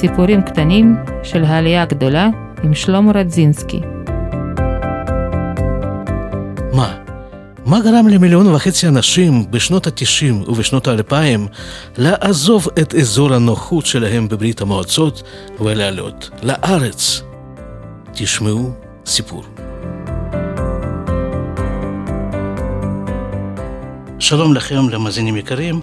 סיפורים קטנים של העלייה הגדולה עם שלמה רדזינסקי. מה? מה גרם למיליון וחצי אנשים בשנות ה-90 ובשנות ה-2000 לעזוב את אזור הנוחות שלהם בברית המועצות ולעלות לארץ? תשמעו סיפור. שלום לכם למאזינים יקרים,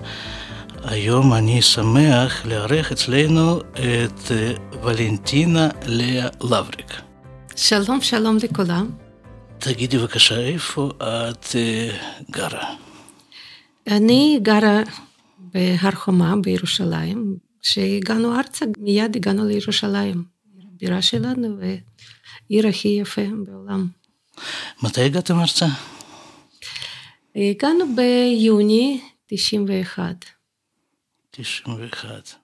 היום אני שמח לארח אצלנו את אה, ולנטינה לאה לבריק. שלום, שלום לכולם. תגידי בבקשה, איפה את uh, גרה? אני גרה בהר חומה בירושלים. כשהגענו ארצה, מיד הגענו לירושלים, בירה שלנו ועיר הכי יפה בעולם. מתי הגעתם ארצה? הגענו ביוני 91. 91.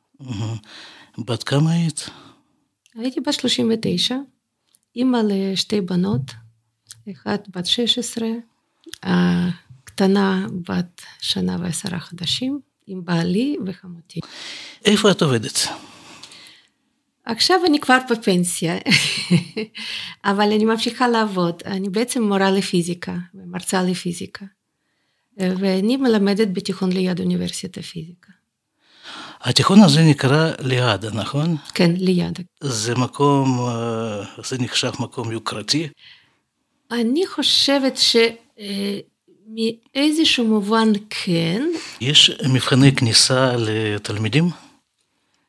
בת כמה היית? הייתי בת 39, אימא לשתי בנות, אחת בת 16, הקטנה בת שנה ועשרה חודשים, עם בעלי וחמותי. איפה את עובדת? עכשיו אני כבר בפנסיה, אבל אני ממשיכה לעבוד. אני בעצם מורה לפיזיקה, מרצה לפיזיקה, ואני מלמדת בתיכון ליד אוניברסיטה פיזיקה. התיכון הזה נקרא ליעד, נכון? כן, ליעד. זה מקום, אה, זה נחשב מקום יוקרתי? אני חושבת שמאיזשהו מובן כן. יש מבחני כניסה לתלמידים?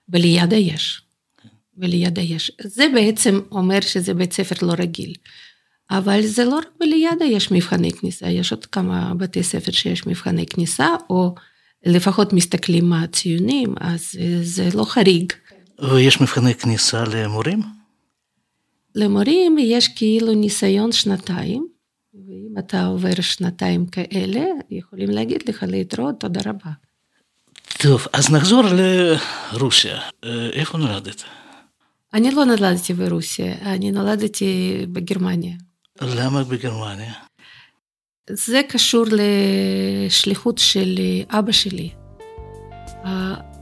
בליד"ה יש. בליד"ה יש. זה בעצם אומר שזה בית ספר לא רגיל. אבל זה לא רק בליד"ה יש מבחני כניסה, יש עוד כמה בתי ספר שיש מבחני כניסה, או לפחות מסתכלים מה הציונים, אז זה לא חריג. ויש מבחני כניסה למורים? למורים יש כאילו ניסיון שנתיים, ואם אתה עובר שנתיים כאלה, יכולים להגיד לך להתראות, תודה רבה. טוב, אז נחזור לרוסיה. איפה נולדת? אני לא נולדתי ברוסיה, אני נולדתי בגרמניה. למה בגרמניה? זה קשור לשליחות של אבא שלי.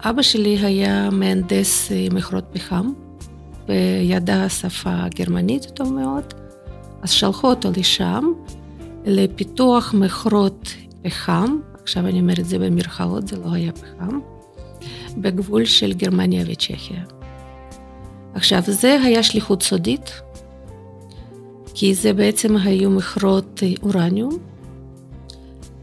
אבא שלי היה מהנדס מכרות פחם. וידע שפה גרמנית טוב מאוד, אז שלחו אותו לשם לפיתוח מכרות פחם, עכשיו אני אומרת את זה במרכאות, זה לא היה פחם, בגבול של גרמניה וצ'כיה. עכשיו, זה היה שליחות סודית, כי זה בעצם היו מכרות אורניום,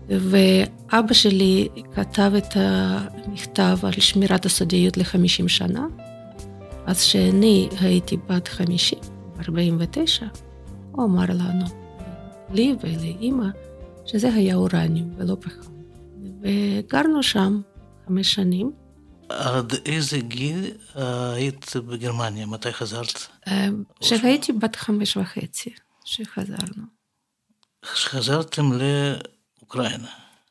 ואבא שלי כתב את המכתב על שמירת הסודיות לחמישים שנה, אז כשאני הייתי בת 50, 49, הוא אמר לנו, לי ולאימא, שזה היה אורניום ולא פחם. וגרנו שם חמש שנים. עד איזה גיל היית בגרמניה? מתי חזרת? כשהייתי בת חמש וחצי, שחזרנו. חזרתם לאוקראינה.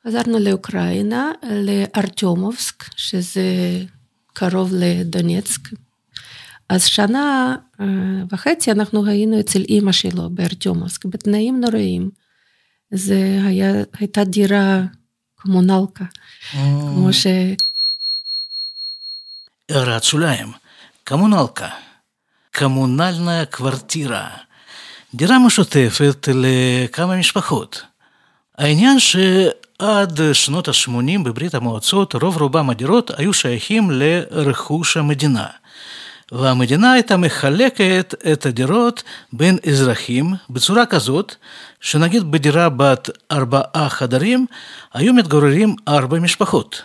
חזרנו לאוקראינה, לארטיומובסק, שזה קרוב לדונייצק, אז שנה וחצי אנחנו היינו אצל אימא שלו בארטיומובסק, בתנאים נוראים. זה היה, הייתה דירה קומונלקה, כמו ש... הערת שוליים, קומונלקה, קומונלנה קוורטירה, דירה משותפת לכמה משפחות. העניין שעד שנות ה-80 בברית המועצות רוב רובם הדירות היו שייכים לרכוש המדינה. והמדינה הייתה מחלקת את הדירות בין אזרחים בצורה כזאת, שנגיד בדירה בת ארבעה חדרים היו מתגוררים ארבע משפחות,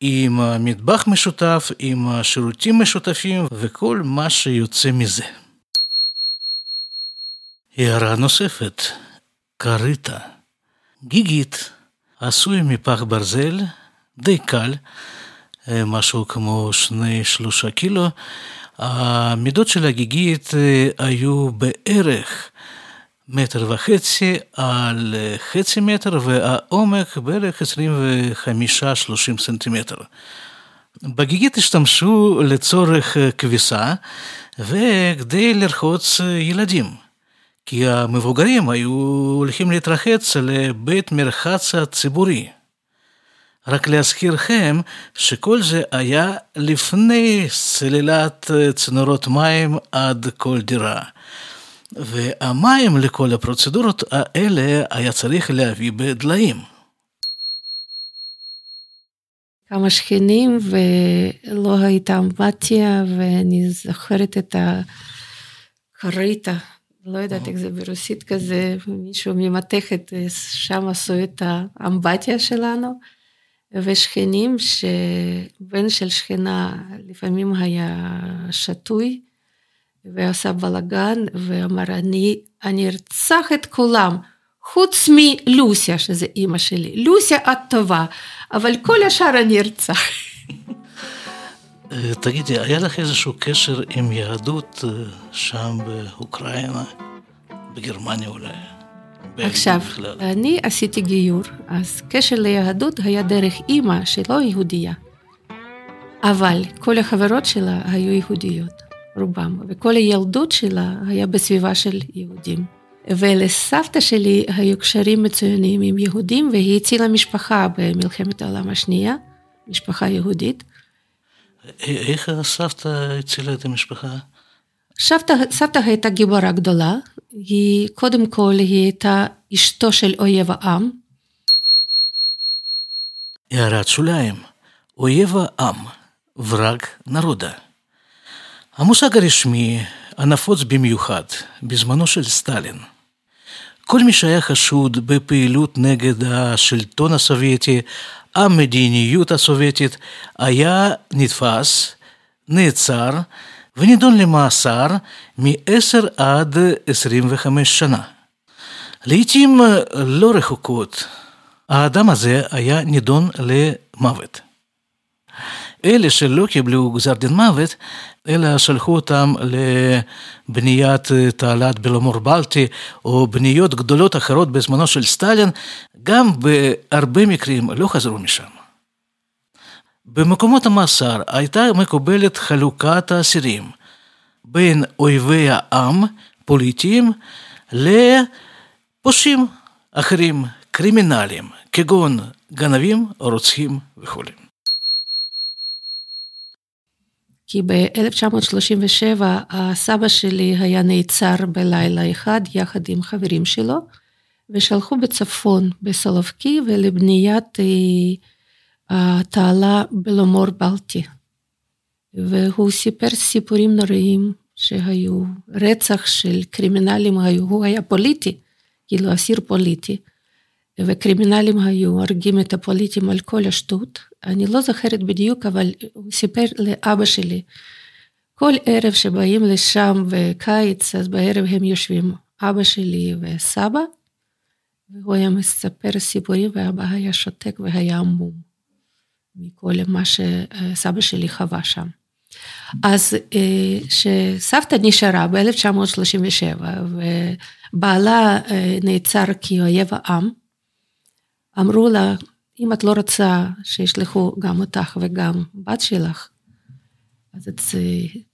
עם מטבח משותף, עם שירותים משותפים וכל מה שיוצא מזה. הערה נוספת, כריתה, גיגית, עשוי מפח ברזל, די קל, משהו כמו שני שלושה קילו, המידות של הגיגית היו בערך מטר וחצי על חצי מטר והעומק בערך 25-30 סנטימטר. בגיגית השתמשו לצורך כביסה וכדי לרחוץ ילדים, כי המבוגרים היו הולכים להתרחץ לבית מרחץ הציבורי. רק להזכירכם שכל זה היה לפני סלילת צינורות מים עד כל דירה. והמים לכל הפרוצדורות האלה היה צריך להביא בדליים. כמה שכנים ולא הייתה אמבטיה ואני זוכרת את הכריתה, לא יודעת איך זה ברוסית כזה, מישהו ממתכת, שם עשו את האמבטיה שלנו. ושכנים שבן של שכנה לפעמים היה שתוי ועשה בלאגן ואמר אני, אני ארצח את כולם חוץ מלוסיה שזה אימא שלי, לוסיה את טובה אבל כל השאר אני ארצח. תגידי, היה לך איזשהו קשר עם יהדות שם באוקראינה, בגרמניה אולי? עכשיו, בכלל. אני עשיתי גיור, אז קשר ליהדות היה דרך אימא שלא יהודייה. אבל כל החברות שלה היו יהודיות, רובם, וכל הילדות שלה היה בסביבה של יהודים. ולסבתא שלי היו קשרים מצוינים עם יהודים, והיא הצילה משפחה במלחמת העולם השנייה, משפחה יהודית. איך הסבתא הצילה את המשפחה? סבתא, סבתא הייתה גיבורה גדולה, היא קודם כל היא הייתה אשתו של אויב העם. הערת שוליים, אויב העם, ורג נרודה. המושג הרשמי הנפוץ במיוחד בזמנו של סטלין. כל מי שהיה חשוד בפעילות נגד השלטון הסובייטי, המדיניות הסובייטית, היה נתפס, נעצר, ונידון למאסר מ-10 עד 25 שנה. לעתים לא רחוקות, האדם הזה היה נידון למוות. אלה שלא קיבלו גזר דין מוות, אלא שלחו אותם לבניית תעלת בלומור בלטי, או בניות גדולות אחרות בזמנו של סטלין, גם בהרבה מקרים לא חזרו משם. במקומות המאסר הייתה מקובלת חלוקת האסירים בין אויבי העם, פוליטיים, לפושעים אחרים, קרימינליים, כגון גנבים, רוצחים וכו'. כי ב-1937 הסבא שלי היה נעצר בלילה אחד יחד עם חברים שלו, ושלחו בצפון בסולובקי ולבניית התעלה בלומור בלטי. והוא סיפר סיפורים נוראים שהיו, רצח של קרימינלים הוא היה פוליטי, כאילו אסיר פוליטי, וקרימינלים היו הורגים את הפוליטים על כל השטות. אני לא זוכרת בדיוק, אבל הוא סיפר לאבא שלי, כל ערב שבאים לשם בקיץ, אז בערב הם יושבים, אבא שלי וסבא, והוא היה מספר סיפורים, ואבא היה שותק והיה עמום. מכל מה שסבא שלי חווה שם. אז כשסבתא נשארה ב-1937 ובעלה נעצר כאויב העם, אמרו לה, אם את לא רוצה שישלחו גם אותך וגם בת שלך, אז את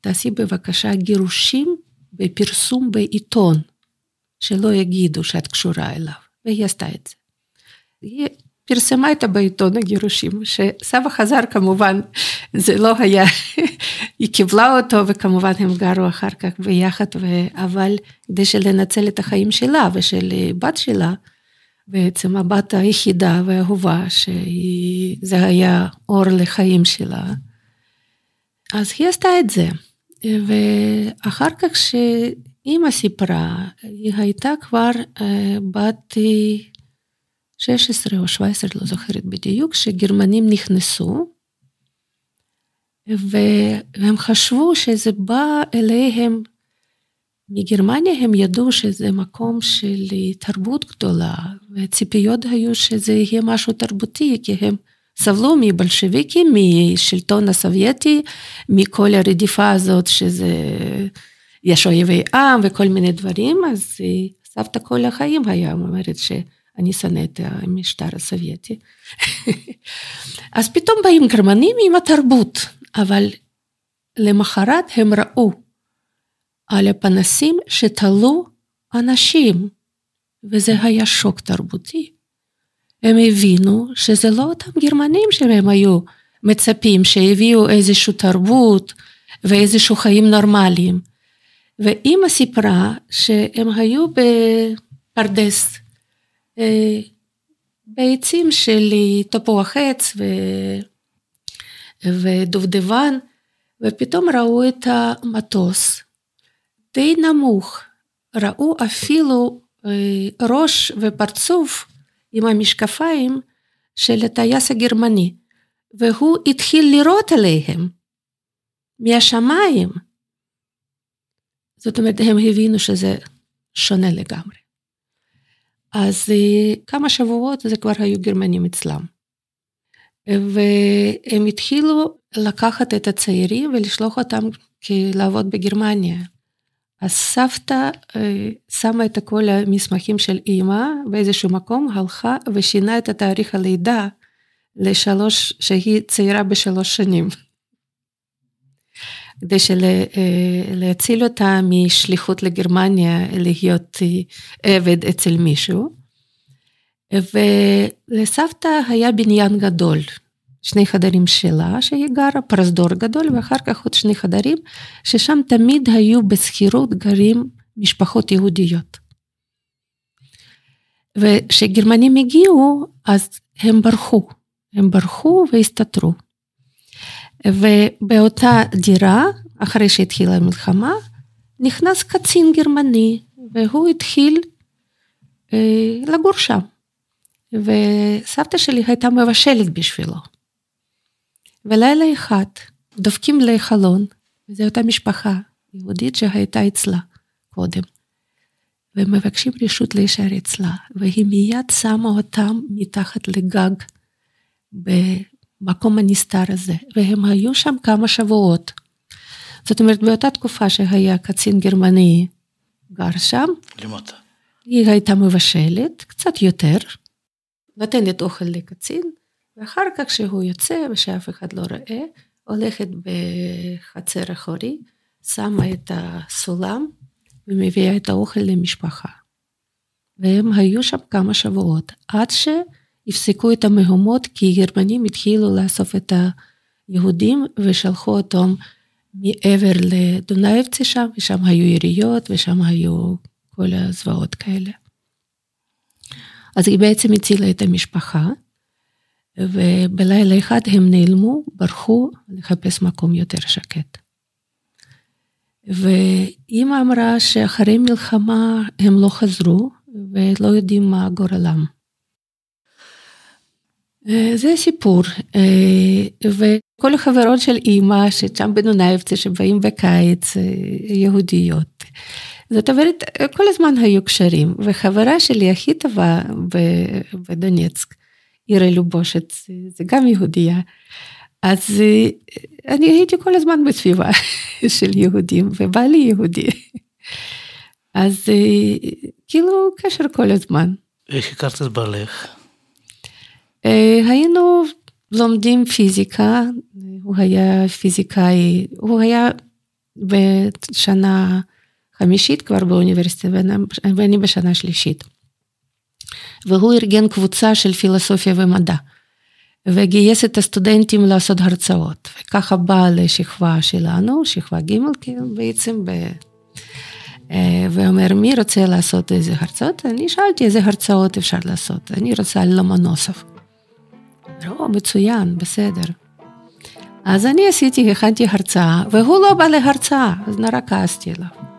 תעשי בבקשה גירושים בפרסום בעיתון, שלא יגידו שאת קשורה אליו, והיא עשתה את זה. היא פרסמה את בעיתון הגירושים, שסבא חזר כמובן, זה לא היה, היא קיבלה אותו וכמובן הם גרו אחר כך ביחד, ו... אבל כדי לנצל את החיים שלה ושל בת שלה, בעצם הבת היחידה והאהובה, שזה היה אור לחיים שלה, אז היא עשתה את זה. ואחר כך שאימא סיפרה, היא הייתה כבר בת 16 או 17, לא זוכרת בדיוק, שגרמנים נכנסו, והם חשבו שזה בא אליהם מגרמניה, הם ידעו שזה מקום של תרבות גדולה, והציפיות היו שזה יהיה משהו תרבותי, כי הם סבלו מבלשוויקים, משלטון הסובייטי, מכל הרדיפה הזאת שזה, יש אויבי עם וכל מיני דברים, אז סבתא כל החיים היה אומרת ש... אני שונא את המשטר הסובייטי. אז פתאום באים גרמנים עם התרבות, אבל למחרת הם ראו על הפנסים שתלו אנשים, וזה היה שוק תרבותי. הם הבינו שזה לא אותם גרמנים שהם היו מצפים, שהביאו איזושהי תרבות ואיזשהו חיים נורמליים. ואימא סיפרה שהם היו בפרדס, אה, בעצים של תפוח עץ ו... ודובדבן, ופתאום ראו את המטוס די נמוך, ראו אפילו ראש ופרצוף עם המשקפיים של הטייס הגרמני, והוא התחיל לירות עליהם מהשמיים. זאת אומרת, הם הבינו שזה שונה לגמרי. אז כמה שבועות זה כבר היו גרמנים אצלם. והם התחילו לקחת את הצעירים ולשלוח אותם לעבוד בגרמניה. אז סבתא אה, שמה את כל המסמכים של אימא באיזשהו מקום, הלכה ושינה את התאריך הלידה לשלוש, שהיא צעירה בשלוש שנים. כדי להציל אותה משליחות לגרמניה להיות עבד אצל מישהו. ולסבתא היה בניין גדול, שני חדרים שלה שהיא גרה, פרזדור גדול, ואחר כך עוד שני חדרים, ששם תמיד היו בשכירות גרים משפחות יהודיות. וכשגרמנים הגיעו, אז הם ברחו, הם ברחו והסתתרו. ובאותה דירה, אחרי שהתחילה המלחמה, נכנס קצין גרמני, והוא התחיל אה, לגור שם. וסבתא שלי הייתה מבשלת בשבילו. ולילה אחד דופקים לחלון, וזו אותה משפחה יהודית שהייתה אצלה קודם. ומבקשים רשות להישאר אצלה, והיא מיד שמה אותם מתחת לגג במקום הנסתר הזה, והם היו שם כמה שבועות. זאת אומרת, באותה תקופה שהיה קצין גרמני גר שם, למטה. היא הייתה מבשלת, קצת יותר, נותנת אוכל לקצין, ואחר כך כשהוא יוצא ושאף אחד לא רואה, הולכת בחצר אחורי, שמה את הסולם ומביאה את האוכל למשפחה. והם היו שם כמה שבועות, עד שהפסקו את המהומות, כי גרמנים התחילו לאסוף את היהודים ושלחו אותם מעבר לדונאבצי שם, ושם היו יריות ושם היו כל הזוועות כאלה. אז היא בעצם הצילה את המשפחה, ובלילה אחד הם נעלמו, ברחו לחפש מקום יותר שקט. ואימא אמרה שאחרי מלחמה הם לא חזרו ולא יודעים מה גורלם. זה סיפור, וכל החברות של אימא ששם בנונייבצה שבאים בקיץ, יהודיות. זאת אומרת, כל הזמן היו קשרים, וחברה שלי הכי טובה בדונייצק, עירה לובושת, זה גם יהודייה. אז אני הייתי כל הזמן בסביבה של יהודים, ובעלי יהודי. אז כאילו קשר כל הזמן. איך הכרת את בעלך? היינו לומדים פיזיקה, הוא היה פיזיקאי, הוא היה בשנה חמישית כבר באוניברסיטה ואני בשנה שלישית. והוא ארגן קבוצה של פילוסופיה ומדע. וגייס את הסטודנטים לעשות הרצאות, וככה בא לשכבה שלנו, שכבה ג' כאילו בעצם, ב... ואומר מי רוצה לעשות איזה הרצאות? אני שאלתי איזה הרצאות אפשר לעשות, אני רוצה על לומונוסוב. או, מצוין, בסדר. אז אני עשיתי, הכנתי הרצאה, והוא לא בא להרצאה, אז נורא כעסתי עליו.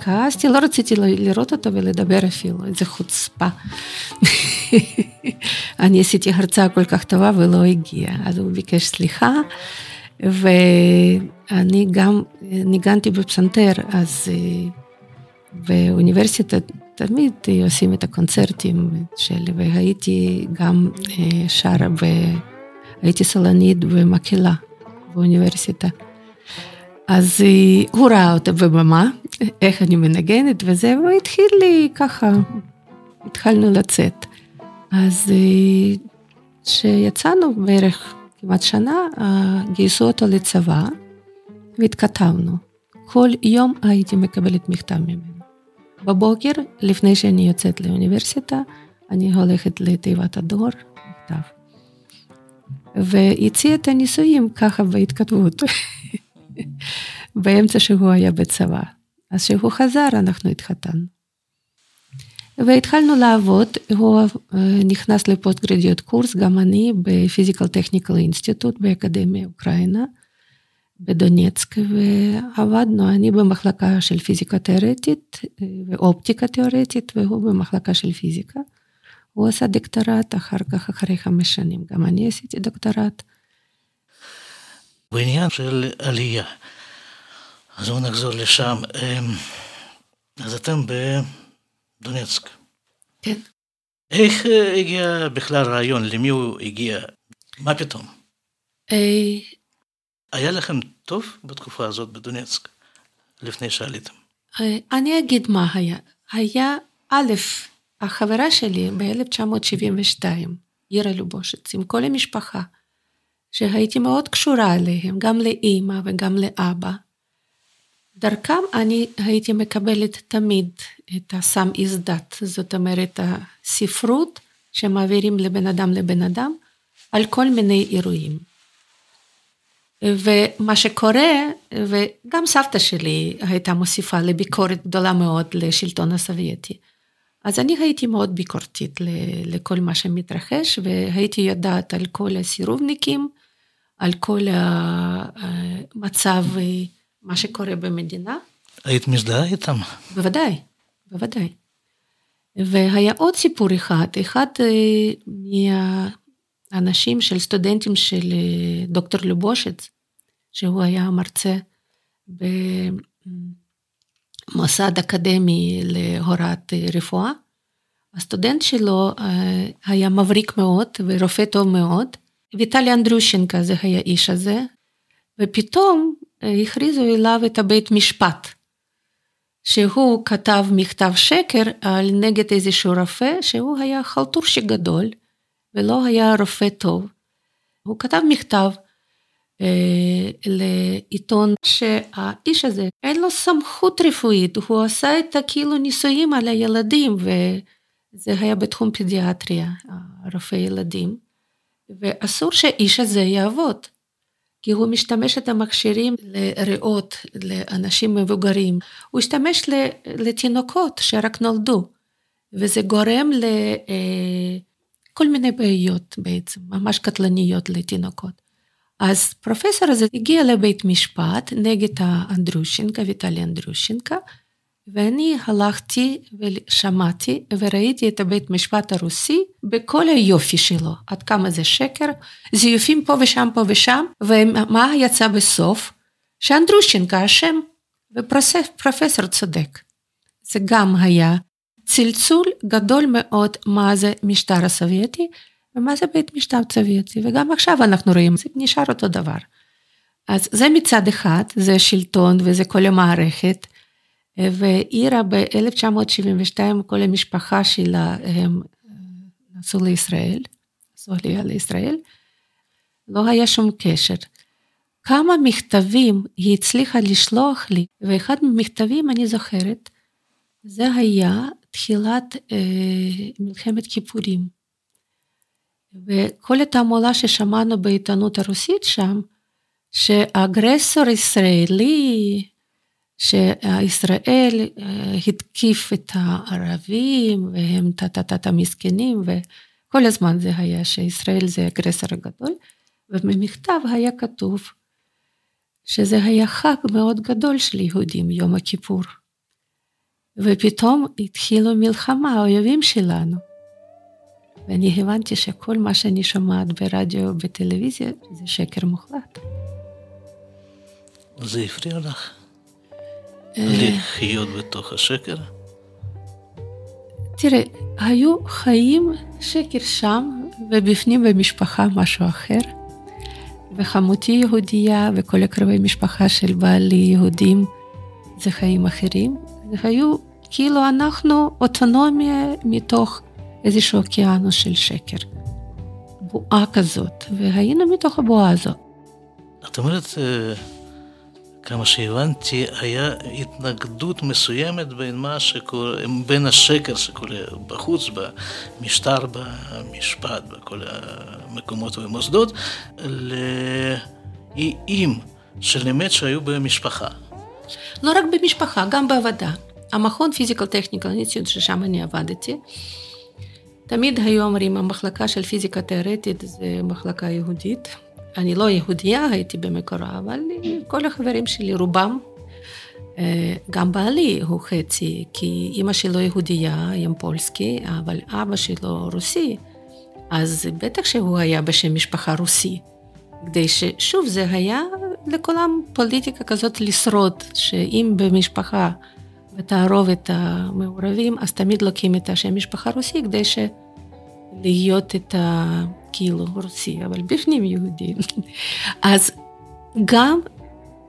כעסתי, לא רציתי לראות אותו ולדבר אפילו, איזה חוצפה. אני עשיתי הרצאה כל כך טובה ולא הגיע, אז הוא ביקש סליחה, ואני גם ניגנתי בפסנתר, אז באוניברסיטה תמיד עושים את הקונצרטים שלי, והייתי גם שרה, הייתי סולנית במקהלה באוניברסיטה. אז הוא ראה אותה בבמה, איך אני מנגנת וזה, והוא התחיל לי ככה, התחלנו לצאת. אז כשיצאנו בערך כמעט שנה, גייסו אותו לצבא והתכתבנו. כל יום הייתי מקבלת מכתב ממנו. בבוקר, לפני שאני יוצאת לאוניברסיטה, אני הולכת לתיבת הדואר, מכתב. והציע את הנישואים ככה בהתכתבות, באמצע שהוא היה בצבא. אז כשהוא חזר, אנחנו התחתנו. והתחלנו לעבוד, הוא נכנס לפוסט גרדיוט קורס, גם אני, בפיזיקל טכניקל אינסטיטוט באקדמיה אוקראינה, בדונצק, ועבדנו, אני במחלקה של פיזיקה תיאורטית ואופטיקה תיאורטית, והוא במחלקה של פיזיקה. הוא עשה דוקטורט אחר כך, אחרי חמש שנים, גם אני עשיתי דוקטורט. בעניין של עלייה, אז בואו נחזור לשם. אז אתם בדונצק. כן. איך הגיע בכלל רעיון? למי הוא הגיע? מה פתאום? היה לכם טוב בתקופה הזאת בדונצק, לפני שעליתם? אני אגיד מה היה. היה, א', החברה שלי ב-1972, עירה לובושץ, עם כל המשפחה, שהייתי מאוד קשורה אליהם, גם לאימא וגם לאבא. דרכם אני הייתי מקבלת תמיד את הסם איזדת, זאת אומרת הספרות שמעבירים לבן אדם לבן אדם על כל מיני אירועים. ומה שקורה, וגם סבתא שלי הייתה מוסיפה לביקורת גדולה מאוד לשלטון הסובייטי. אז אני הייתי מאוד ביקורתית לכל מה שמתרחש, והייתי יודעת על כל הסירובניקים, על כל המצב, מה שקורה במדינה. היית מזדהה איתם? בוודאי, בוודאי. והיה עוד סיפור אחד, אחד מהאנשים של סטודנטים של דוקטור לובושץ, שהוא היה מרצה במוסד אקדמי להוראת רפואה. הסטודנט שלו היה מבריק מאוד ורופא טוב מאוד. ויטלי אנדרושנקה זה היה איש הזה, ופתאום הכריזו אליו את הבית משפט, שהוא כתב מכתב שקר על נגד איזשהו רופא שהוא היה חלטורשיק גדול ולא היה רופא טוב. הוא כתב מכתב אה, לעיתון שהאיש הזה אין לו סמכות רפואית, הוא עשה את הכאילו ניסויים על הילדים וזה היה בתחום פדיאטריה, רופא ילדים, ואסור שהאיש הזה יעבוד. כי הוא משתמש את המכשירים לריאות, לאנשים מבוגרים, הוא השתמש לתינוקות שרק נולדו, וזה גורם לכל אה, מיני בעיות בעצם, ממש קטלניות לתינוקות. אז פרופסור הזה הגיע לבית משפט נגד האנדרושנקה, ויטלי אנדרושנקה, ואני הלכתי ושמעתי וראיתי את הבית משפט הרוסי בכל היופי שלו, עד כמה זה שקר, זיופים פה ושם פה ושם, ומה יצא בסוף? שאנדרושנקה אשם, ופרופסור צודק. זה גם היה צלצול גדול מאוד מה זה משטר הסובייטי, ומה זה בית משפט סובייטי, וגם עכשיו אנחנו רואים, זה נשאר אותו דבר. אז זה מצד אחד, זה שלטון וזה כל המערכת, ואירה ב-1972, כל המשפחה שלה הם נסעו לישראל, נסעו עלייה לישראל, לא היה שום קשר. כמה מכתבים היא הצליחה לשלוח לי, ואחד מהמכתבים אני זוכרת, זה היה תחילת אה, מלחמת כיפורים. וכל התעמולה ששמענו בעיתונות הרוסית שם, שאגרסור ישראלי, שישראל התקיף את הערבים והם טה-טה-טה מסכנים וכל הזמן זה היה שישראל זה אגרסור הגדול ובמכתב היה כתוב שזה היה חג מאוד גדול של יהודים, יום הכיפור. ופתאום התחילו מלחמה, האויבים שלנו. ואני הבנתי שכל מה שאני שומעת ברדיו ובטלוויזיה זה שקר מוחלט. זה הפריע לך? לחיות בתוך השקר? תראה, היו חיים שקר שם, ובפנים במשפחה משהו אחר. וחמותי יהודייה וכל הקרובי משפחה של בעלי יהודים זה חיים אחרים. זה היו כאילו אנחנו אוטונומיה מתוך איזשהו אוקיינוס של שקר. בועה כזאת, והיינו מתוך הבועה הזאת. את אומרת כמה שהבנתי, היה התנגדות מסוימת בין מה בין השקר שקורה בחוץ, במשטר, במשפט, בכל המקומות והמוסדות, לאיים של אמת שהיו במשפחה. לא רק במשפחה, גם בעבודה. המכון פיזיקל טכניקל אינסטיוט, ששם אני עבדתי, תמיד היו אומרים, המחלקה של פיזיקה תיאורטית זה מחלקה יהודית. אני לא יהודייה, הייתי במקורה, אבל כל החברים שלי, רובם, אה, גם בעלי הוא חצי, כי אימא שלו יהודייה, עם פולסקי, אבל אבא שלו רוסי, אז בטח שהוא היה בשם משפחה רוסי. כדי ששוב, זה היה לכולם פוליטיקה כזאת לשרוד, שאם במשפחה בתערובת המעורבים, אז תמיד לוקחים את השם משפחה רוסי כדי להיות את ה... כאילו רוסי, אבל בפנים יהודי. אז גם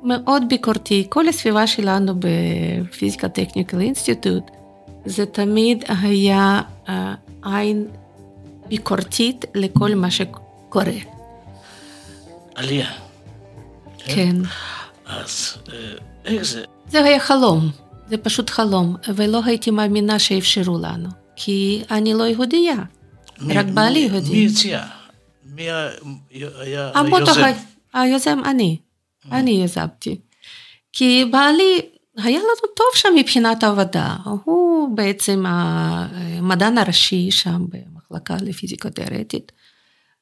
מאוד ביקורתי, כל הסביבה שלנו בפיזיקה טכניקל אינסטיטוט, זה תמיד היה עין ביקורתית לכל מה שקורה. עלייה. כן. אז איך זה? זה היה חלום, זה פשוט חלום, ולא הייתי מאמינה שאפשרו לנו, כי אני לא יהודייה. רק בעלי יהודי. מי הציע? מי היה היוזם? היוזם אני. אני יזמתי. כי בעלי, היה לנו טוב שם מבחינת העבודה. הוא בעצם המדען הראשי שם במחלקה לפיזיקה תיאורטית.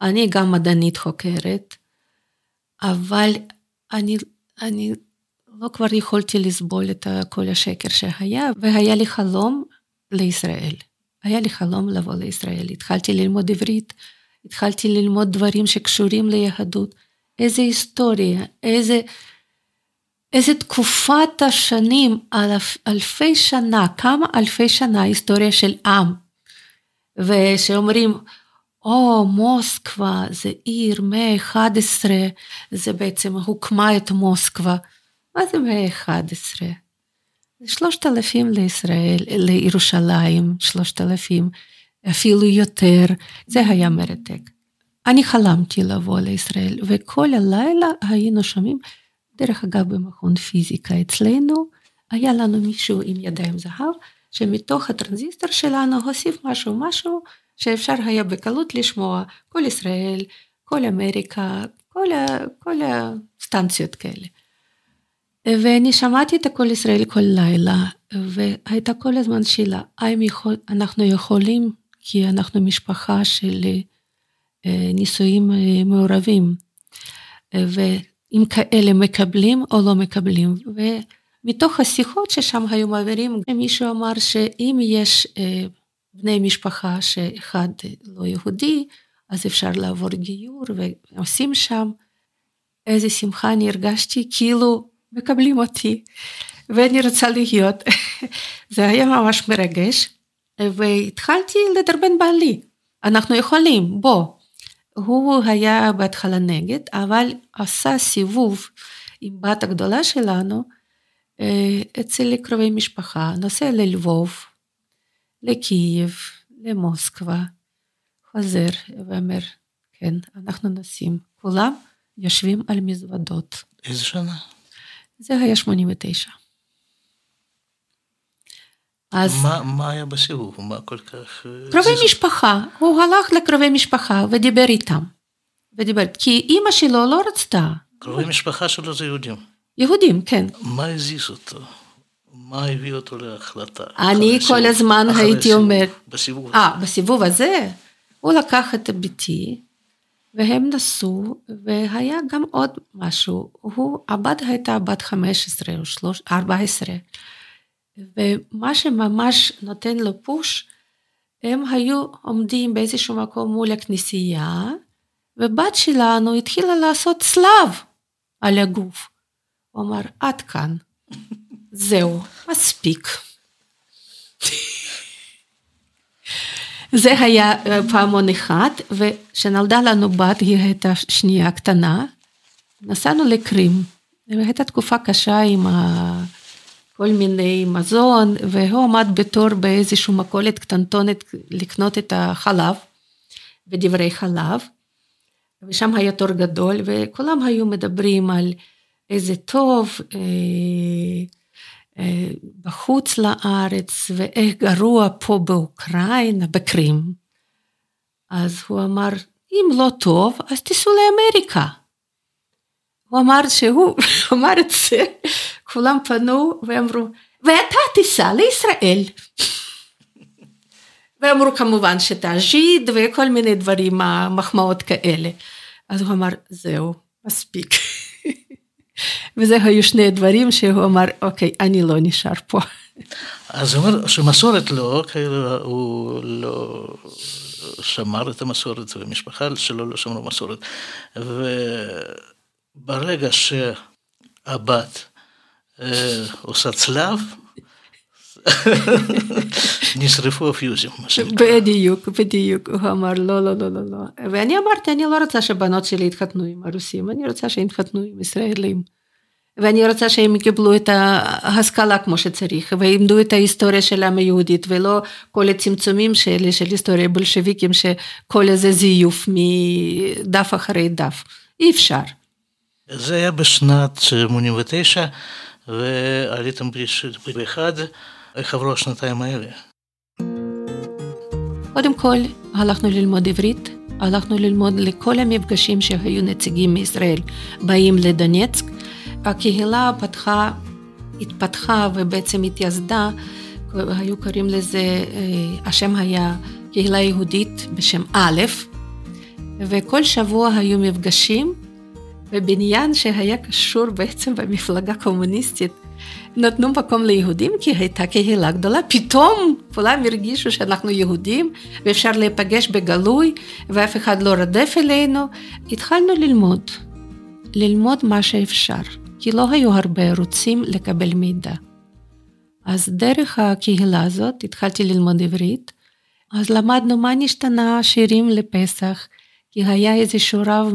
אני גם מדענית חוקרת, אבל אני, אני לא כבר יכולתי לסבול את כל השקר שהיה, והיה לי חלום לישראל. היה לי חלום לבוא לישראל. התחלתי ללמוד עברית, התחלתי ללמוד דברים שקשורים ליהדות. איזה היסטוריה, איזה, איזה תקופת השנים, אלף, אלפי שנה, כמה אלפי שנה היסטוריה של עם. ושאומרים, או, מוסקבה זה עיר מאה 11, זה בעצם הוקמה את מוסקבה. מה זה מאה 11? שלושת אלפים לישראל, לירושלים, שלושת אלפים, אפילו יותר, זה היה מרתק. אני חלמתי לבוא לישראל, וכל הלילה היינו שומעים, דרך אגב במכון פיזיקה אצלנו, היה לנו מישהו עם ידיים זהב, שמתוך הטרנזיסטור שלנו הוסיף משהו, משהו שאפשר היה בקלות לשמוע, כל ישראל, כל אמריקה, כל, כל הסטנציות כאלה. ואני שמעתי את הקול ישראל כל לילה, והייתה כל הזמן שאלה, האם יכול, אנחנו יכולים, כי אנחנו משפחה של אה, נישואים אה, מעורבים, ואם כאלה מקבלים או לא מקבלים. ומתוך השיחות ששם היו מעבירים, מישהו אמר שאם יש אה, בני משפחה שאחד לא יהודי, אז אפשר לעבור גיור ועושים שם. איזה שמחה אני הרגשתי, כאילו מקבלים אותי, ואני רוצה להיות. זה היה ממש מרגש, והתחלתי לדרבן בעלי, אנחנו יכולים, בוא. הוא היה בהתחלה נגד, אבל עשה סיבוב עם בת הגדולה שלנו אה, אצל קרובי משפחה, נוסע ללבוב, לקייב, למוסקבה, חוזר ואומר, כן, אנחנו נוסעים. כולם יושבים על מזוודות. איזה שנה? זה היה 89. אז... מה, מה היה בסיבוב? מה כל כך... אה, קרובי זה... משפחה. הוא הלך לקרובי משפחה ודיבר איתם. ודיבר, כי אימא שלו לא רצתה. קרובי משפחה שלו זה יהודים. יהודים, כן. מה הזיז אותו? מה הביא אותו להחלטה? אני כל סיבוב, הזמן הייתי אומרת... בסיבוב. אה, בסיבוב הזה? הוא לקח את ביתי, והם נסעו, והיה גם עוד משהו, הוא, הבת הייתה בת 15 או 14, ומה שממש נותן לו פוש, הם היו עומדים באיזשהו מקום מול הכנסייה, ובת שלנו התחילה לעשות צלב על הגוף. הוא אמר, עד כאן, זהו, מספיק. זה היה אה, פעמון אחד, וכשנולדה לנו בת, היא הייתה שנייה קטנה, נסענו לקרים. והייתה תקופה קשה עם ה... כל מיני מזון, והוא עמד בתור באיזושהי מכולת קטנטונת לקנות את החלב ודברי חלב, ושם היה תור גדול, וכולם היו מדברים על איזה טוב בחוץ לארץ, ואיך גרוע פה באוקראינה, בקרים. אז הוא אמר, אם לא טוב, אז תיסעו לאמריקה. הוא אמר שהוא אמר את זה, כולם פנו ואמרו, ואתה תיסע לישראל. ואמרו כמובן שתאז'יד וכל מיני דברים, מחמאות כאלה. אז הוא אמר, זהו, מספיק. וזה היו שני דברים שהוא אמר, אוקיי, אני לא נשאר פה. אז הוא אומר שמסורת לא, כאילו הוא לא שמר את המסורת, ומשפחה שלו לא שמרו מסורת. וברגע שהבת אה, עושה צלב, נשרפו הפיוזים. בדיוק, בדיוק, הוא אמר לא, לא, לא, לא, לא. ואני אמרתי, אני לא רוצה שבנות שלי יתחתנו עם הרוסים, אני רוצה שהם יתחתנו עם ישראלים. ואני רוצה שהם יקבלו את ההשכלה כמו שצריך, וילמדו את ההיסטוריה של העם היהודית, ולא כל הצמצומים שלי של היסטוריה בולשביקים, שכל איזה זיוף מדף אחרי דף. אי אפשר. זה היה בשנת 89, ועליתם באחד. איך עברו השנתיים האלה? קודם כל, הלכנו ללמוד עברית, הלכנו ללמוד לכל המפגשים שהיו נציגים מישראל באים לדונצק. הקהילה פתחה, התפתחה ובעצם התייסדה, היו קוראים לזה, אה, השם היה קהילה יהודית בשם א', וכל שבוע היו מפגשים בבניין שהיה קשור בעצם במפלגה קומוניסטית נתנו מקום ליהודים כי הייתה קהילה גדולה, פתאום כולם הרגישו שאנחנו יהודים ואפשר להיפגש בגלוי ואף אחד לא רדף אלינו. התחלנו ללמוד, ללמוד מה שאפשר, כי לא היו הרבה ערוצים לקבל מידע. אז דרך הקהילה הזאת התחלתי ללמוד עברית, אז למדנו מה נשתנה שירים לפסח, כי היה איזשהו רב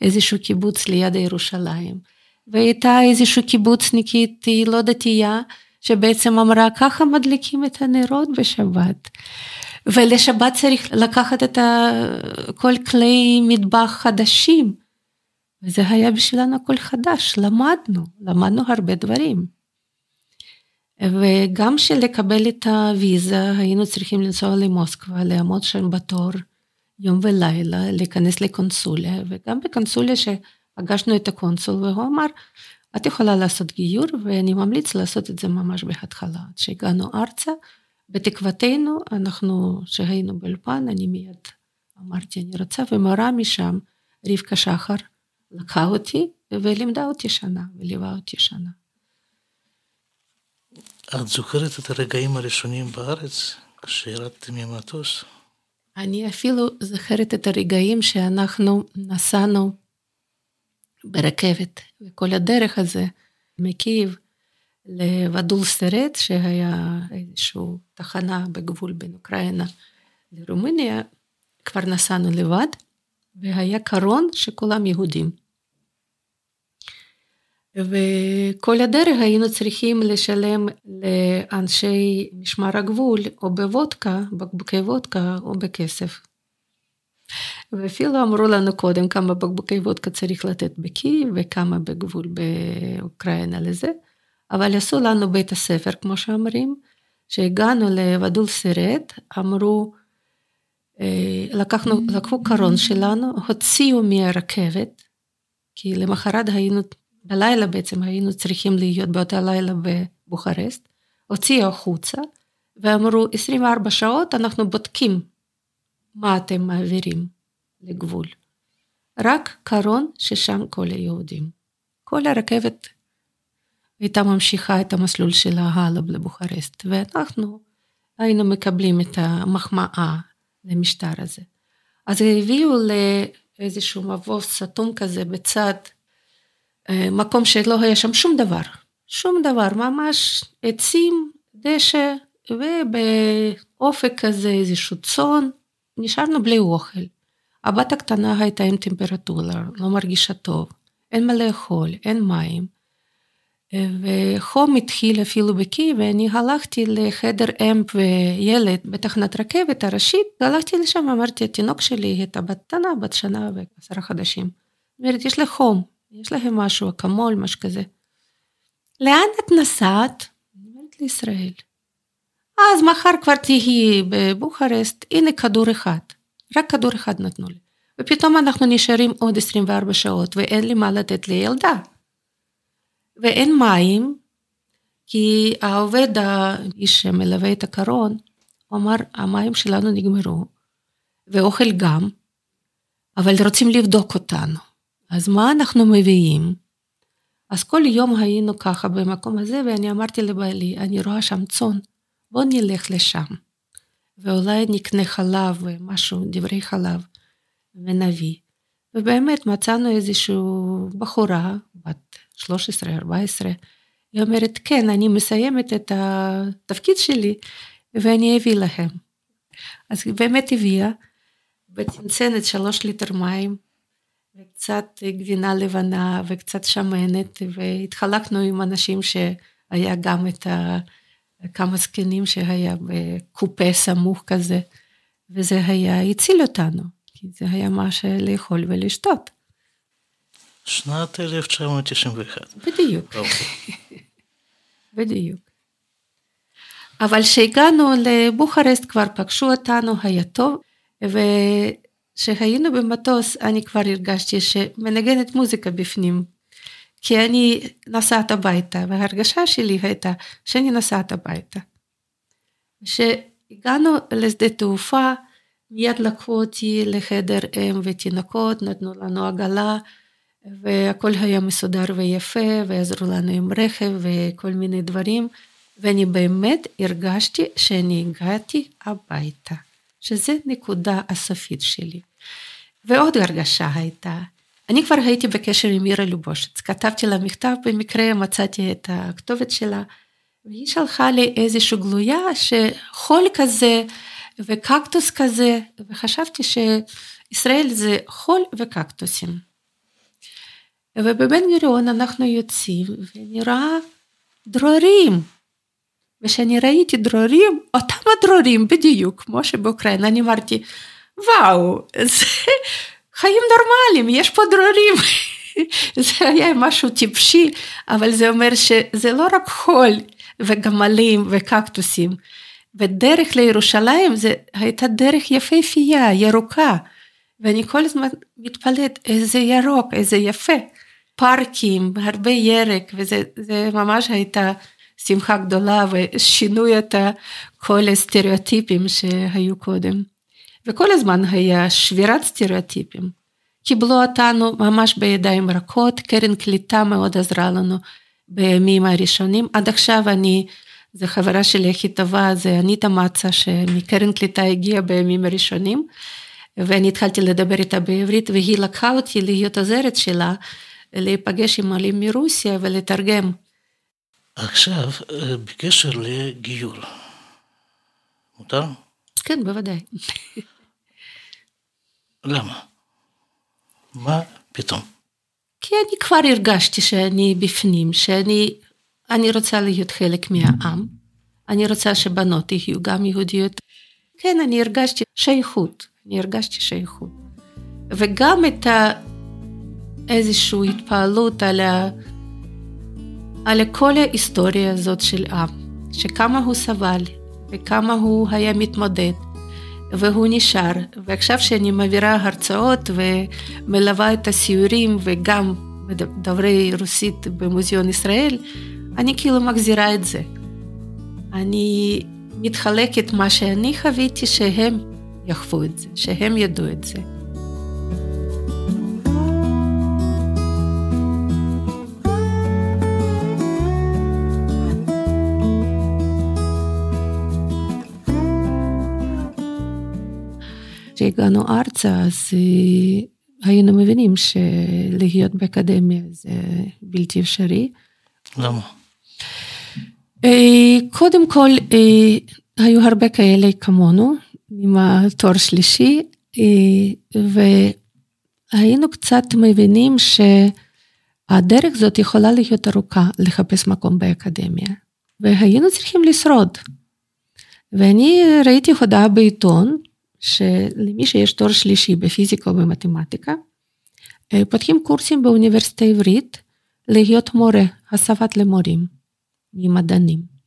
מאיזשהו קיבוץ ליד ירושלים. והייתה איזושהי קיבוצניקית, היא לא דתייה, שבעצם אמרה, ככה מדליקים את הנרות בשבת. ולשבת צריך לקחת את כל כלי מטבח חדשים. וזה היה בשבילנו הכל חדש, למדנו, למדנו הרבה דברים. וגם שלקבל את הוויזה היינו צריכים לנסוע למוסקבה, לעמוד שם בתור יום ולילה, להיכנס לקונסוליה, וגם בקונסוליה ש... פגשנו את הקונסול והוא אמר, את יכולה לעשות גיור ואני ממליץ לעשות את זה ממש בהתחלה. כשהגענו ארצה, בתקוותנו, אנחנו, שהיינו באולפן, אני מיד אמרתי, אני רוצה, ומורה משם, רבקה שחר, לקחה אותי ולימדה אותי שנה, וליווה אותי שנה. את זוכרת את הרגעים הראשונים בארץ, כשירדתם ממטוס? אני אפילו זוכרת את הרגעים שאנחנו נסענו ברכבת, וכל הדרך הזה מקייב לוודול סרט, שהיה איזושהי תחנה בגבול בין אוקראינה לרומניה, כבר נסענו לבד, והיה קרון שכולם יהודים. וכל הדרך היינו צריכים לשלם לאנשי משמר הגבול או בוודקה, בקבוקי וודקה או בכסף. ואפילו אמרו לנו קודם כמה בקבוקי וודקה צריך לתת בקייב וכמה בגבול באוקראינה לזה, אבל עשו לנו בית הספר, כמו שאומרים, שהגענו לוודול סרט, אמרו, לקחנו, לקחו קרון שלנו, הוציאו מהרכבת, כי למחרת היינו, בלילה בעצם היינו צריכים להיות באותה לילה בבוכרסט, הוציאו החוצה, ואמרו, 24 שעות אנחנו בודקים מה אתם מעבירים לגבול. רק קרון ששם כל היהודים. כל הרכבת הייתה ממשיכה את המסלול שלה הלאה לבוכרסט, ואנחנו היינו מקבלים את המחמאה למשטר הזה. אז הביאו לאיזשהו מבוא סתום כזה בצד, אה, מקום שלא היה שם שום דבר, שום דבר, ממש עצים, דשא, ובאופק כזה איזשהו צאן, נשארנו בלי אוכל. הבת הקטנה הייתה עם טמפרטורה, לא מרגישה טוב, אין מה לאכול, אין מים. וחום התחיל אפילו בקי, ואני הלכתי לחדר אם וילד בתחנת רכבת הראשית, הלכתי לשם, אמרתי, התינוק שלי הייתה בת קטנה, בת שנה ועשרה חודשים. אומרת, יש לי חום, יש להם משהו, אקמול, משהו כזה. לאן את נסעת? אני אומרת לישראל. אז מחר כבר תהיי בבוכרסט, הנה כדור אחד. רק כדור אחד נתנו לי. ופתאום אנחנו נשארים עוד 24 שעות, ואין לי מה לתת לילדה. ואין מים, כי העובד, האיש שמלווה את הקרון, הוא אמר, המים שלנו נגמרו, ואוכל גם, אבל רוצים לבדוק אותנו. אז מה אנחנו מביאים? אז כל יום היינו ככה במקום הזה, ואני אמרתי לבעלי, אני רואה שם צאן, בוא נלך לשם. ואולי נקנה חלב ומשהו, דברי חלב, ונביא. ובאמת מצאנו איזושהי בחורה, בת 13-14, היא אומרת, כן, אני מסיימת את התפקיד שלי, ואני אביא להם. אז היא באמת הביאה, בצנצנת שלוש ליטר מים, וקצת גבינה לבנה וקצת שמנת, והתחלקנו עם אנשים שהיה גם את ה... כמה זקנים שהיה בקופה סמוך כזה, וזה היה, הציל אותנו, כי זה היה מה לאכול ולשתות. שנת 1991. בדיוק. בדיוק. אבל כשהגענו לבוכרסט כבר פגשו אותנו, היה טוב, וכשהיינו במטוס אני כבר הרגשתי שמנגנת מוזיקה בפנים. כי אני נסעת הביתה, וההרגשה שלי הייתה שאני נסעת הביתה. כשהגענו לשדה תעופה, מיד לקחו אותי לחדר אם ותינוקות, נתנו לנו עגלה, והכל היה מסודר ויפה, ועזרו לנו עם רכב וכל מיני דברים, ואני באמת הרגשתי שאני הגעתי הביתה, שזה נקודה הסופית שלי. ועוד הרגשה הייתה, אני כבר הייתי בקשר עם מירה לובושיץ, כתבתי לה מכתב, במקרה מצאתי את הכתובת שלה, והיא שלחה לי איזושהי גלויה שחול כזה וקקטוס כזה, וחשבתי שישראל זה חול וקקטוסים. ובבן גוריון אנחנו יוצאים ונראה דרורים. וכשאני ראיתי דרורים, אותם הדרורים בדיוק, כמו שבאוקראינה, אני אמרתי, וואו, זה חיים נורמליים, יש פה דרורים. זה היה משהו טיפשי, אבל זה אומר שזה לא רק חול וגמלים וקקטוסים. ודרך לירושלים זה הייתה דרך יפהפייה, ירוקה. ואני כל הזמן מתפלאת, איזה ירוק, איזה יפה. פארקים, הרבה ירק, וזה ממש הייתה שמחה גדולה ושינו את כל הסטריאוטיפים שהיו קודם. וכל הזמן היה שבירת סטריאוטיפים. קיבלו אותנו ממש בידיים רכות, קרן קליטה מאוד עזרה לנו בימים הראשונים. עד עכשיו אני, זו חברה שלי הכי טובה, זה אניטה מצה, שמקרן קליטה הגיעה בימים הראשונים, ואני התחלתי לדבר איתה בעברית, והיא לקחה אותי להיות עוזרת שלה, להיפגש עם עולים מרוסיה ולתרגם. עכשיו, בקשר לגיור, מותר? כן, בוודאי. למה? מה פתאום? כי אני כבר הרגשתי שאני בפנים, שאני אני רוצה להיות חלק מהעם, אני רוצה שבנות יהיו גם יהודיות. כן, אני הרגשתי שייכות, אני הרגשתי שייכות. וגם את ה... איזושהי התפעלות על, ה... על כל ההיסטוריה הזאת של עם, שכמה הוא סבל וכמה הוא היה מתמודד. והוא נשאר. ועכשיו שאני מעבירה הרצאות ומלווה את הסיורים וגם דוברי רוסית במוזיאון ישראל, אני כאילו מחזירה את זה. אני מתחלקת מה שאני חוויתי שהם יחוו את זה, שהם ידעו את זה. כשהגענו ארצה, אז היינו מבינים שלהיות באקדמיה זה בלתי אפשרי. למה? קודם כל, היו הרבה כאלה כמונו, עם התואר שלישי, והיינו קצת מבינים שהדרך זאת יכולה להיות ארוכה לחפש מקום באקדמיה, והיינו צריכים לשרוד. ואני ראיתי הודעה בעיתון, שלמי שיש תואר שלישי בפיזיקה ובמתמטיקה, פותחים קורסים באוניברסיטה העברית להיות מורה, הסבת למורים, ממדענים.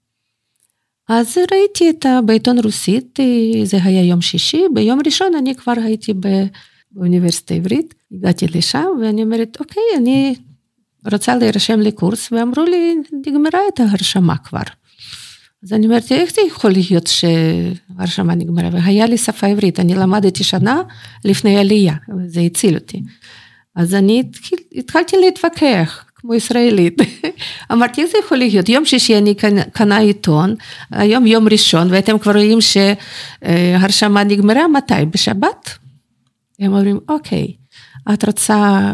אז ראיתי את בעיתון רוסית, זה היה יום שישי, ביום ראשון אני כבר הייתי באוניברסיטה העברית, הגעתי לשם ואני אומרת, אוקיי, אני רוצה להירשם לקורס, ואמרו לי, נגמרה את ההרשמה כבר. אז אני אומרת, איך זה יכול להיות שההרשמה נגמרה? והיה לי שפה עברית, אני למדתי שנה לפני עלייה, וזה הציל אותי. אז אני התחלתי להתווכח, כמו ישראלית. אמרתי, איך זה יכול להיות? יום שישי אני קנה עיתון, היום יום ראשון, ואתם כבר רואים שהרשמה נגמרה, מתי? בשבת? הם אומרים, אוקיי, את רוצה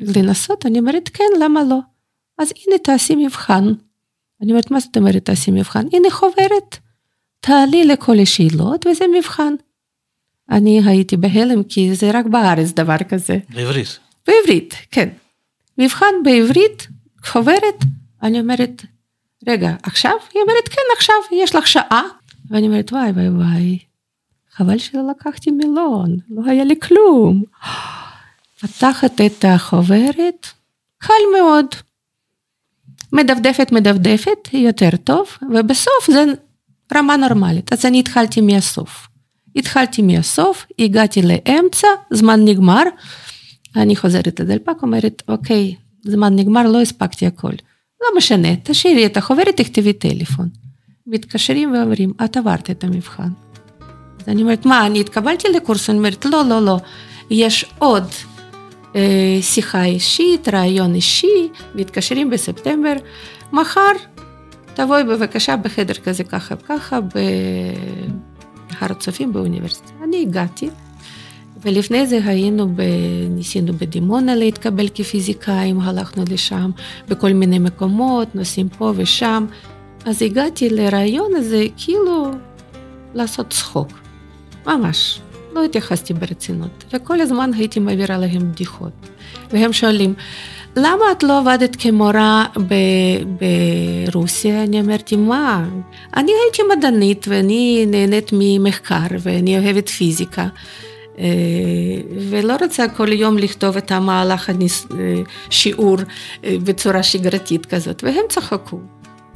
לנסות? אני אומרת, כן, למה לא? אז הנה, תעשי מבחן. אני אומרת, מה זאת אומרת תעשי מבחן? הנה חוברת, תעלי לכל השאלות וזה מבחן. אני הייתי בהלם כי זה רק בארץ דבר כזה. בעברית. בעברית, כן. מבחן בעברית, חוברת, אני אומרת, רגע, עכשיו? היא אומרת, כן, עכשיו, יש לך שעה. ואני אומרת, וואי, וואי, וואי, חבל שלא לקחתי מילון, לא היה לי כלום. פתחת את החוברת, קל מאוד. מדפדפת, מדפדפת, יותר טוב, ובסוף זה רמה נורמלית. אז אני התחלתי מהסוף. התחלתי מהסוף, הגעתי לאמצע, זמן נגמר, אני חוזרת לדלפק, אומרת, אוקיי, זמן נגמר, לא הספקתי הכל. לא משנה, תשאירי את החוברת, תכתבי טלפון. מתקשרים ואומרים, את עברת את המבחן. אז אני אומרת, מה, אני התקבלתי לקורס? אני אומרת, לא, לא, לא, יש עוד שיחה אישית, רעיון אישי, מתקשרים בספטמבר, מחר תבואי בבקשה בחדר כזה ככה וככה בהר הצופים באוניברסיטה. אני הגעתי, ולפני זה היינו, ב... ניסינו בדימונה להתקבל כפיזיקאים, הלכנו לשם בכל מיני מקומות, נוסעים פה ושם. אז הגעתי לרעיון הזה כאילו לעשות צחוק, ממש. לא התייחסתי ברצינות, וכל הזמן הייתי מעבירה להם בדיחות. והם שואלים, למה את לא עבדת כמורה ב- ברוסיה? אני אמרתי, מה? אני הייתי מדענית ואני נהנית ממחקר ואני אוהבת פיזיקה. ולא רוצה כל יום לכתוב את המהלך השיעור בצורה שגרתית כזאת, והם צחקו.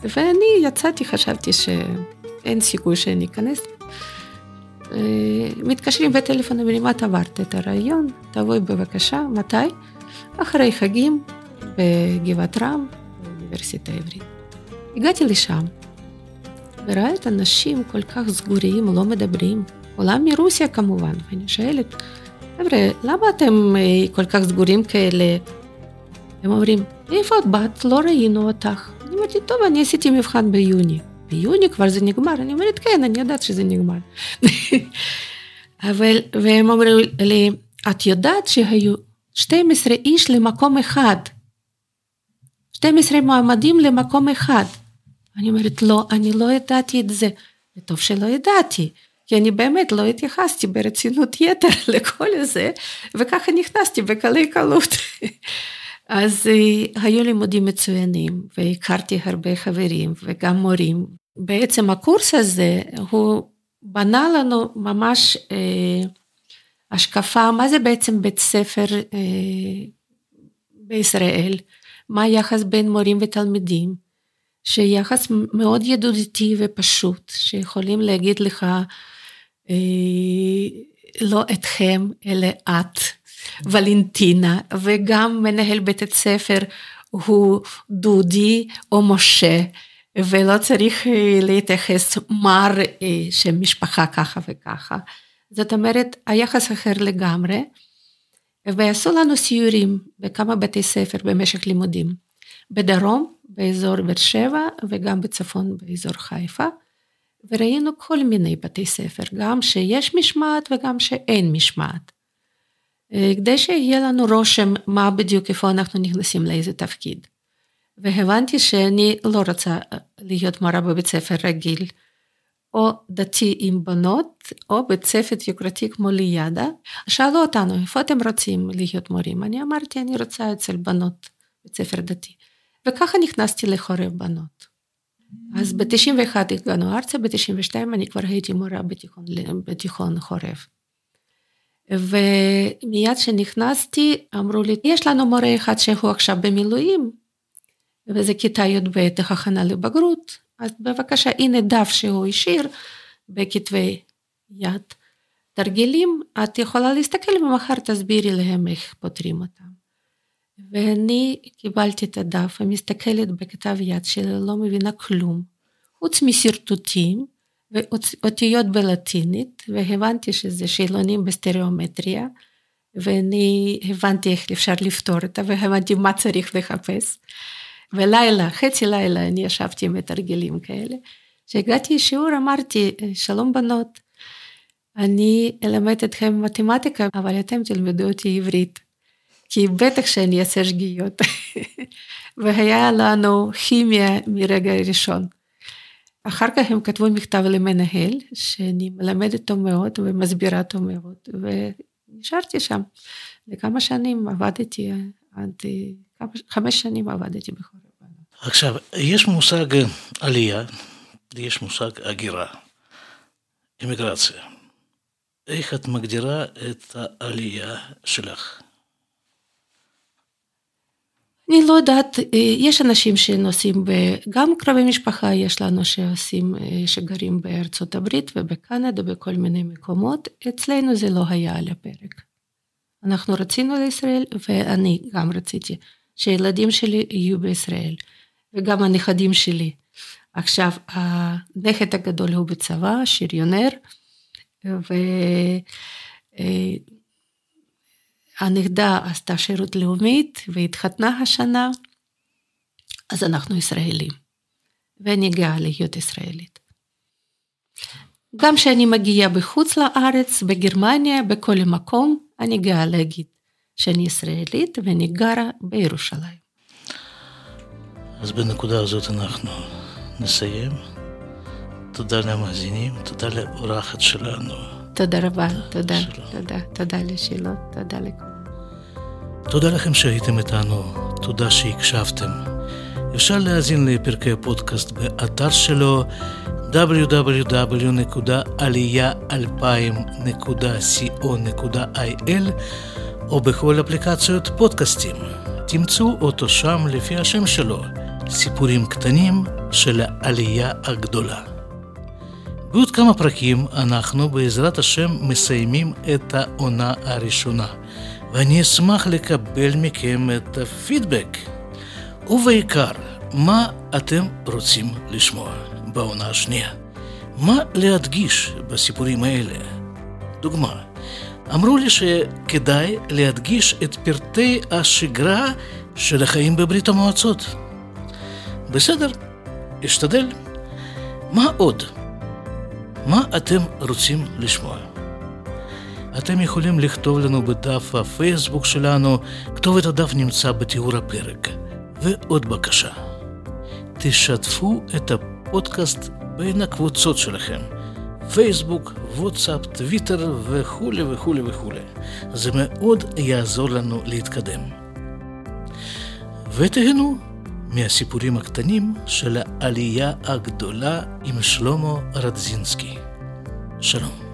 ואני יצאתי, חשבתי שאין סיכוי שאני אכנס. אה, מתקשרים בטלפון, אומרים, את עברת את הרעיון, תבואי בבקשה, מתי? אחרי חגים בגבעת רם, באוניברסיטה העברית. הגעתי לשם, וראיתי אנשים כל כך סגורים, לא מדברים, כולם מרוסיה כמובן, ואני שואלת, חבר'ה, למה אתם אה, כל כך סגורים כאלה? הם אומרים, איפה את באת? לא ראינו אותך. אני אומרת, טוב, אני עשיתי מבחן ביוני. ביוני כבר זה נגמר. אני אומרת, כן, אני יודעת שזה נגמר. אבל, והם אומרים לי, את יודעת שהיו 12 איש למקום אחד. 12 מועמדים למקום אחד. אני אומרת, לא, אני לא ידעתי את זה. וטוב שלא ידעתי, כי אני באמת לא התייחסתי ברצינות יתר לכל זה, וככה נכנסתי בקלי קלות. אז היו לימודים מצוינים, והכרתי הרבה חברים וגם מורים. בעצם הקורס הזה, הוא בנה לנו ממש אה, השקפה, מה זה בעצם בית ספר אה, בישראל, מה היחס בין מורים ותלמידים, שיחס מאוד ידידותי ופשוט, שיכולים להגיד לך, אה, לא אתכם, אלא את. ולנטינה, וגם מנהל בית הספר הוא דודי או משה, ולא צריך אה, להתייחס מר אה, שמשפחה ככה וככה. זאת אומרת, היחס אחר לגמרי, ועשו לנו סיורים בכמה בתי ספר במשך לימודים. בדרום, באזור באר שבע, וגם בצפון, באזור חיפה, וראינו כל מיני בתי ספר, גם שיש משמעת וגם שאין משמעת. אה, כדי שיהיה לנו רושם מה בדיוק, איפה אנחנו נכנסים לאיזה תפקיד. והבנתי שאני לא רוצה להיות מורה בבית ספר רגיל, או דתי עם בנות, או בית ספר יוקרתי כמו לידה. שאלו אותנו, איפה אתם רוצים להיות מורים? אני אמרתי, אני רוצה אצל בנות, בית ספר דתי. וככה נכנסתי לחורף בנות. אז ב-91 הגענו ארצה, ב-92 אני כבר הייתי מורה בתיכון, בתיכון חורף. ומיד כשנכנסתי, אמרו לי, יש לנו מורה אחד שהוא עכשיו במילואים, וזה כיתה י"ב, הכנה לבגרות, אז בבקשה, הנה דף שהוא השאיר בכתבי יד. תרגילים, את יכולה להסתכל ומחר תסבירי להם איך פותרים אותם. ואני קיבלתי את הדף ומסתכלת בכתב יד שלי, לא מבינה כלום, חוץ משרטוטים ואותיות בלטינית, והבנתי שזה שאלונים בסטריאומטריה, ואני הבנתי איך אפשר לפתור אותה, והבנתי מה צריך לחפש. ולילה, חצי לילה, אני ישבתי עם מתרגלים כאלה. כשהגעתי לשיעור אמרתי, שלום בנות, אני אלמד אתכם מתמטיקה, אבל אתם תלמדו אותי עברית. כי בטח שאני אעשה שגיאות. והיה לנו כימיה מרגע ראשון. אחר כך הם כתבו מכתב למנהל, שאני מלמדת אותו מאוד ומסבירה אותו מאוד, ונשארתי שם. לכמה שנים עבדתי, עד חמש שנים עבדתי הבנות. עכשיו, יש מושג עלייה, יש מושג הגירה, אימיגרציה. איך את מגדירה את העלייה שלך? אני לא יודעת, יש אנשים שנוסעים, גם קרובי משפחה יש לנו שעושים, שגרים בארצות הברית ובקנדה, בכל מיני מקומות, אצלנו זה לא היה על הפרק. אנחנו רצינו לישראל, ואני גם רציתי שהילדים שלי יהיו בישראל, וגם הנכדים שלי. עכשיו, הנכד הגדול הוא בצבא, שריונר, והנכדה עשתה שירות לאומית והתחתנה השנה, אז אנחנו ישראלים, ואני גאה להיות ישראלית. גם כשאני מגיעה בחוץ לארץ, בגרמניה, בכל מקום, אני גאה להגיד שאני ישראלית ואני גרה בירושלים. אז בנקודה הזאת אנחנו נסיים. תודה למאזינים, תודה לאורחת שלנו. תודה רבה, תודה, שלום. תודה, תודה לשאלות, תודה לכולם. תודה לכם שהייתם איתנו, תודה שהקשבתם. אפשר להאזין לפרקי הפודקאסט באתר שלו www.עלייה2000.co.il או בכל אפליקציות פודקאסטים. תמצאו אותו שם לפי השם שלו, סיפורים קטנים של העלייה הגדולה. בעוד כמה פרקים אנחנו בעזרת השם מסיימים את העונה הראשונה, ואני אשמח לקבל מכם את הפידבק. ובעיקר, מה אתם רוצים לשמוע בעונה השנייה? מה להדגיש בסיפורים האלה? דוגמה, אמרו לי שכדאי להדגיש את פרטי השגרה של החיים בברית המועצות. בסדר, אשתדל. מה עוד? מה אתם רוצים לשמוע? אתם יכולים לכתוב לנו בדף הפייסבוק שלנו, כתובת הדף נמצא בתיאור הפרק. ועוד בקשה, תשתפו את הפודקאסט בין הקבוצות שלכם, פייסבוק, וואטסאפ, טוויטר וכולי וכולי וכולי. זה מאוד יעזור לנו להתקדם. ותהנו מהסיפורים הקטנים של העלייה הגדולה עם שלמה רדזינסקי. שלום.